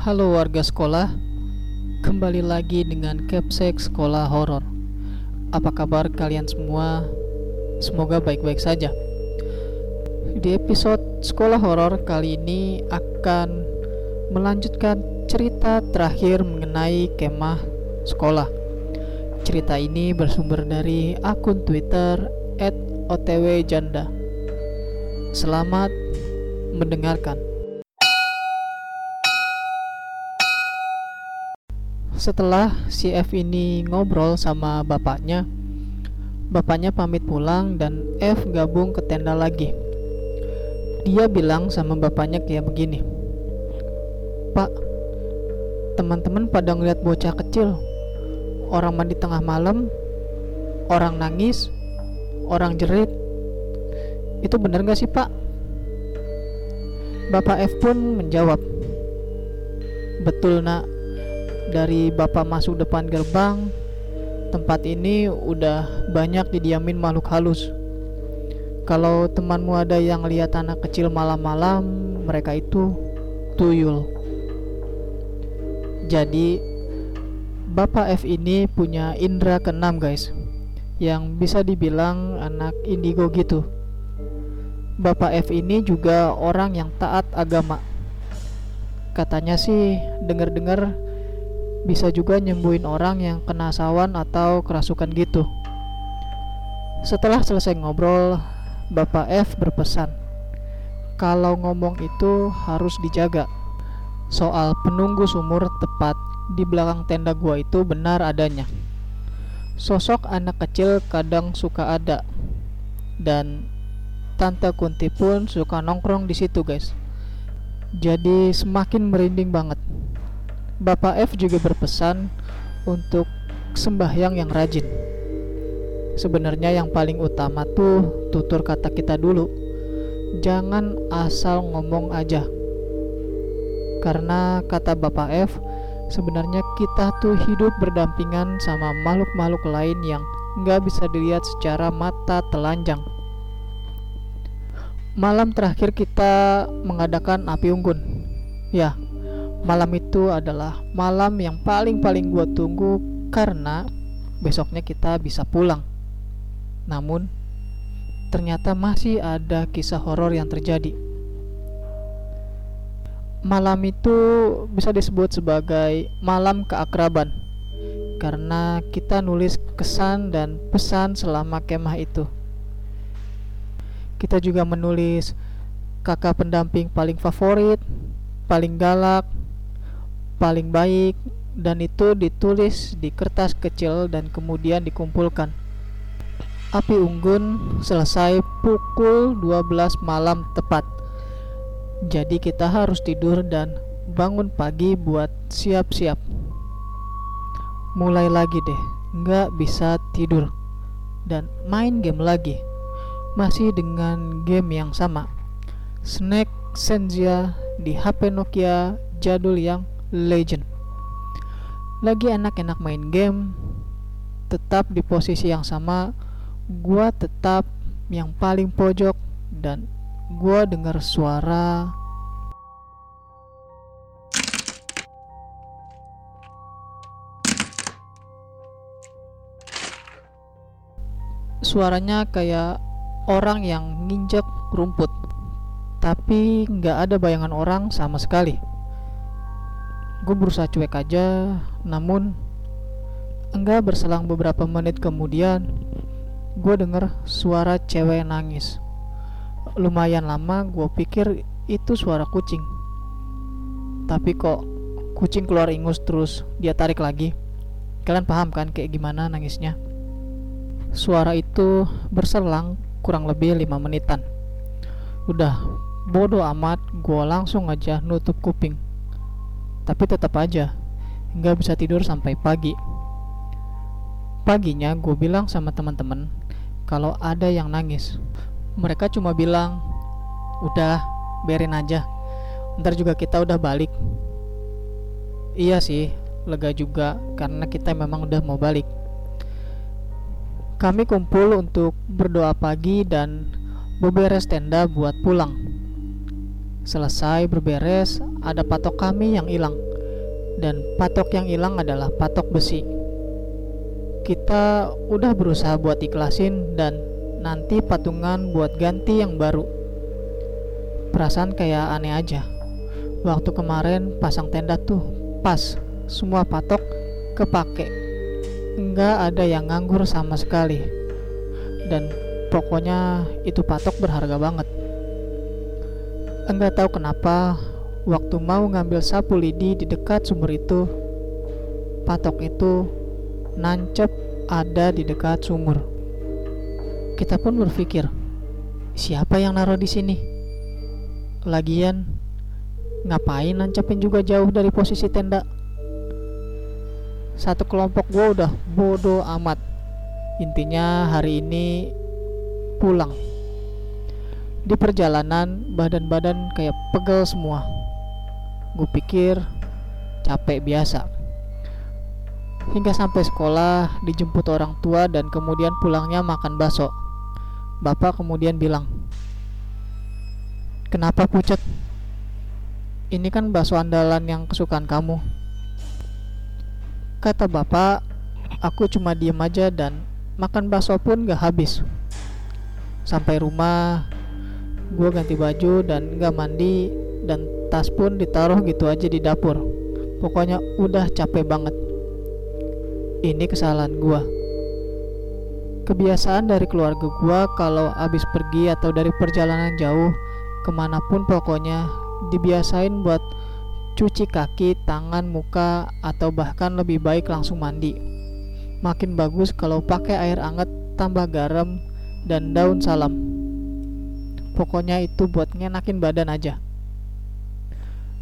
Halo warga sekolah, kembali lagi dengan Capsek Sekolah Horor. Apa kabar kalian semua? Semoga baik-baik saja. Di episode Sekolah Horor kali ini akan melanjutkan cerita terakhir mengenai kemah sekolah. Cerita ini bersumber dari akun Twitter @otwjanda. Selamat mendengarkan. Setelah si F ini ngobrol sama bapaknya, bapaknya pamit pulang dan F gabung ke tenda lagi. Dia bilang sama bapaknya kayak begini, Pak, teman-teman pada ngeliat bocah kecil, orang mandi tengah malam, orang nangis, orang jerit. Itu bener gak sih pak? Bapak F pun menjawab, Betul nak, dari bapak masuk depan gerbang tempat ini udah banyak didiamin makhluk halus. Kalau temanmu ada yang lihat anak kecil malam-malam mereka itu tuyul. Jadi bapak F ini punya indera keenam guys yang bisa dibilang anak indigo gitu. Bapak F ini juga orang yang taat agama. Katanya sih dengar-dengar bisa juga nyembuhin orang yang kena sawan atau kerasukan gitu. Setelah selesai ngobrol, Bapak F berpesan, kalau ngomong itu harus dijaga. Soal penunggu sumur tepat di belakang tenda gua itu benar adanya. Sosok anak kecil kadang suka ada dan Tante Kunti pun suka nongkrong di situ, guys. Jadi semakin merinding banget. Bapak F juga berpesan untuk sembahyang yang rajin. Sebenarnya yang paling utama tuh tutur kata kita dulu. Jangan asal ngomong aja. Karena kata Bapak F, sebenarnya kita tuh hidup berdampingan sama makhluk-makhluk lain yang nggak bisa dilihat secara mata telanjang. Malam terakhir kita mengadakan api unggun. Ya, malam itu adalah malam yang paling-paling gue tunggu karena besoknya kita bisa pulang. Namun, ternyata masih ada kisah horor yang terjadi. Malam itu bisa disebut sebagai malam keakraban karena kita nulis kesan dan pesan selama kemah itu. Kita juga menulis kakak pendamping paling favorit, paling galak, paling baik dan itu ditulis di kertas kecil dan kemudian dikumpulkan. Api unggun selesai pukul 12 malam tepat. Jadi kita harus tidur dan bangun pagi buat siap-siap. Mulai lagi deh, nggak bisa tidur dan main game lagi. Masih dengan game yang sama. Snack Senzia di HP Nokia jadul yang legend. Lagi enak-enak main game tetap di posisi yang sama gua tetap yang paling pojok dan gua dengar suara. Suaranya kayak orang yang nginjek rumput tapi nggak ada bayangan orang sama sekali gue berusaha cuek aja namun enggak berselang beberapa menit kemudian gue denger suara cewek nangis. Lumayan lama gue pikir itu suara kucing. Tapi kok kucing keluar ingus terus dia tarik lagi. Kalian paham kan kayak gimana nangisnya? Suara itu berselang kurang lebih 5 menitan. Udah bodoh amat gue langsung aja nutup kuping tapi tetap aja nggak bisa tidur sampai pagi. Paginya gue bilang sama teman-teman kalau ada yang nangis. Mereka cuma bilang, udah berin aja, ntar juga kita udah balik. Iya sih, lega juga karena kita memang udah mau balik. Kami kumpul untuk berdoa pagi dan beberes tenda buat pulang. Selesai berberes, ada patok kami yang hilang. dan patok yang hilang adalah patok besi. Kita udah berusaha buat ikhlasin dan nanti patungan buat ganti yang baru. Perasaan kayak aneh aja. Waktu kemarin pasang tenda tuh pas semua patok kepake. Enggak ada yang nganggur sama sekali. Dan pokoknya itu patok berharga banget. Enggak tahu kenapa waktu mau ngambil sapu lidi di dekat sumur itu, patok itu nancep ada di dekat sumur. Kita pun berpikir, siapa yang naruh di sini? Lagian, ngapain nancepin juga jauh dari posisi tenda? Satu kelompok gue udah bodoh amat. Intinya hari ini pulang. Di perjalanan badan-badan kayak pegel semua. Gue pikir capek biasa. Hingga sampai sekolah dijemput orang tua dan kemudian pulangnya makan bakso. Bapak kemudian bilang kenapa pucet? Ini kan bakso andalan yang kesukaan kamu. Kata bapak aku cuma diem aja dan makan bakso pun gak habis. Sampai rumah gue ganti baju dan gak mandi dan tas pun ditaruh gitu aja di dapur pokoknya udah capek banget ini kesalahan gua kebiasaan dari keluarga gua kalau abis pergi atau dari perjalanan jauh ke mana pun pokoknya dibiasain buat cuci kaki, tangan, muka, atau bahkan lebih baik langsung mandi. Makin bagus kalau pakai air hangat tambah garam dan daun salam. Pokoknya itu buat ngenakin badan aja.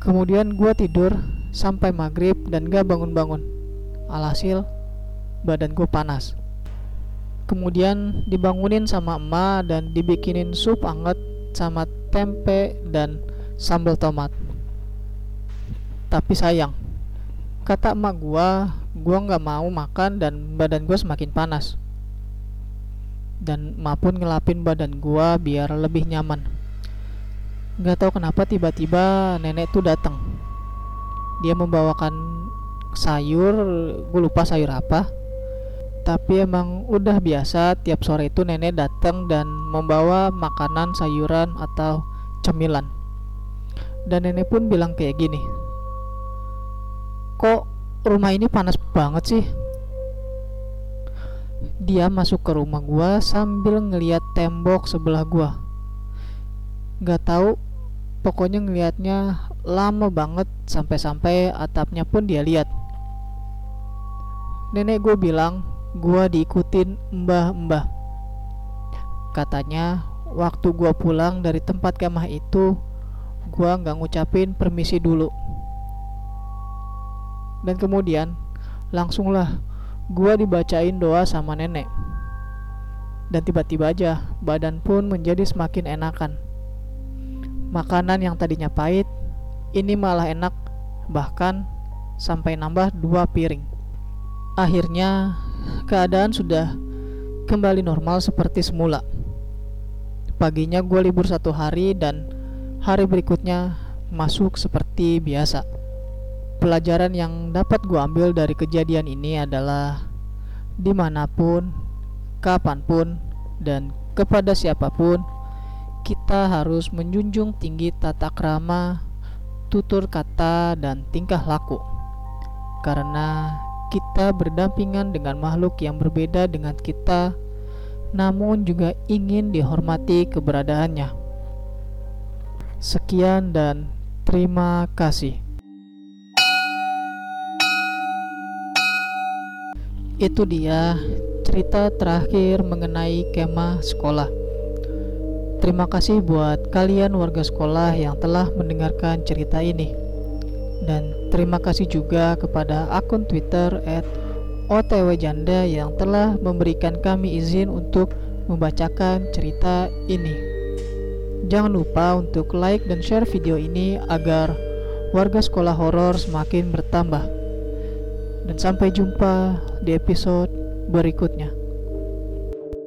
Kemudian gue tidur sampai maghrib dan gak bangun-bangun. Alhasil, badan gue panas. Kemudian dibangunin sama emak dan dibikinin sup anget sama tempe dan sambal tomat. Tapi sayang, kata emak gue, gue gak mau makan dan badan gue semakin panas. Dan emak pun ngelapin badan gue biar lebih nyaman. Nggak tahu kenapa tiba-tiba nenek tuh datang. Dia membawakan sayur gue lupa sayur apa. Tapi emang udah biasa tiap sore itu nenek datang dan membawa makanan sayuran atau cemilan. Dan nenek pun bilang kayak gini kok rumah ini panas banget sih dia masuk ke rumah gua sambil ngeliat tembok sebelah gua. Nggak tahu pokoknya ngelihatnya lama banget sampai-sampai atapnya pun dia lihat nenek gue bilang gue diikutin mbah-mbah. Katanya waktu gue pulang dari tempat kemah itu gue nggak ngucapin permisi dulu. Dan kemudian langsunglah gue dibacain doa sama nenek dan tiba-tiba aja badan pun menjadi semakin enakan Makanan yang tadinya pahit, ini malah enak, bahkan sampai nambah dua piring. Akhirnya, keadaan sudah kembali normal seperti semula. Paginya gue libur satu hari dan hari berikutnya masuk seperti biasa. Pelajaran yang dapat gue ambil dari kejadian ini adalah di mana pun, kapan pun, dan kepada siapa pun, kita harus menjunjung tinggi tata krama, tutur kata, dan tingkah laku. Karena kita berdampingan dengan makhluk yang berbeda dengan kita, namun juga ingin dihormati keberadaannya. Sekian dan terima kasih. Itu dia cerita terakhir mengenai kemah sekolah. Terima kasih buat kalian warga sekolah yang telah mendengarkan cerita ini. Dan terima kasih juga kepada akun Twitter @otwjanda yang telah memberikan kami izin untuk membacakan cerita ini. Jangan lupa untuk like dan share video ini agar warga sekolah horor semakin bertambah. Dan sampai jumpa di episode berikutnya.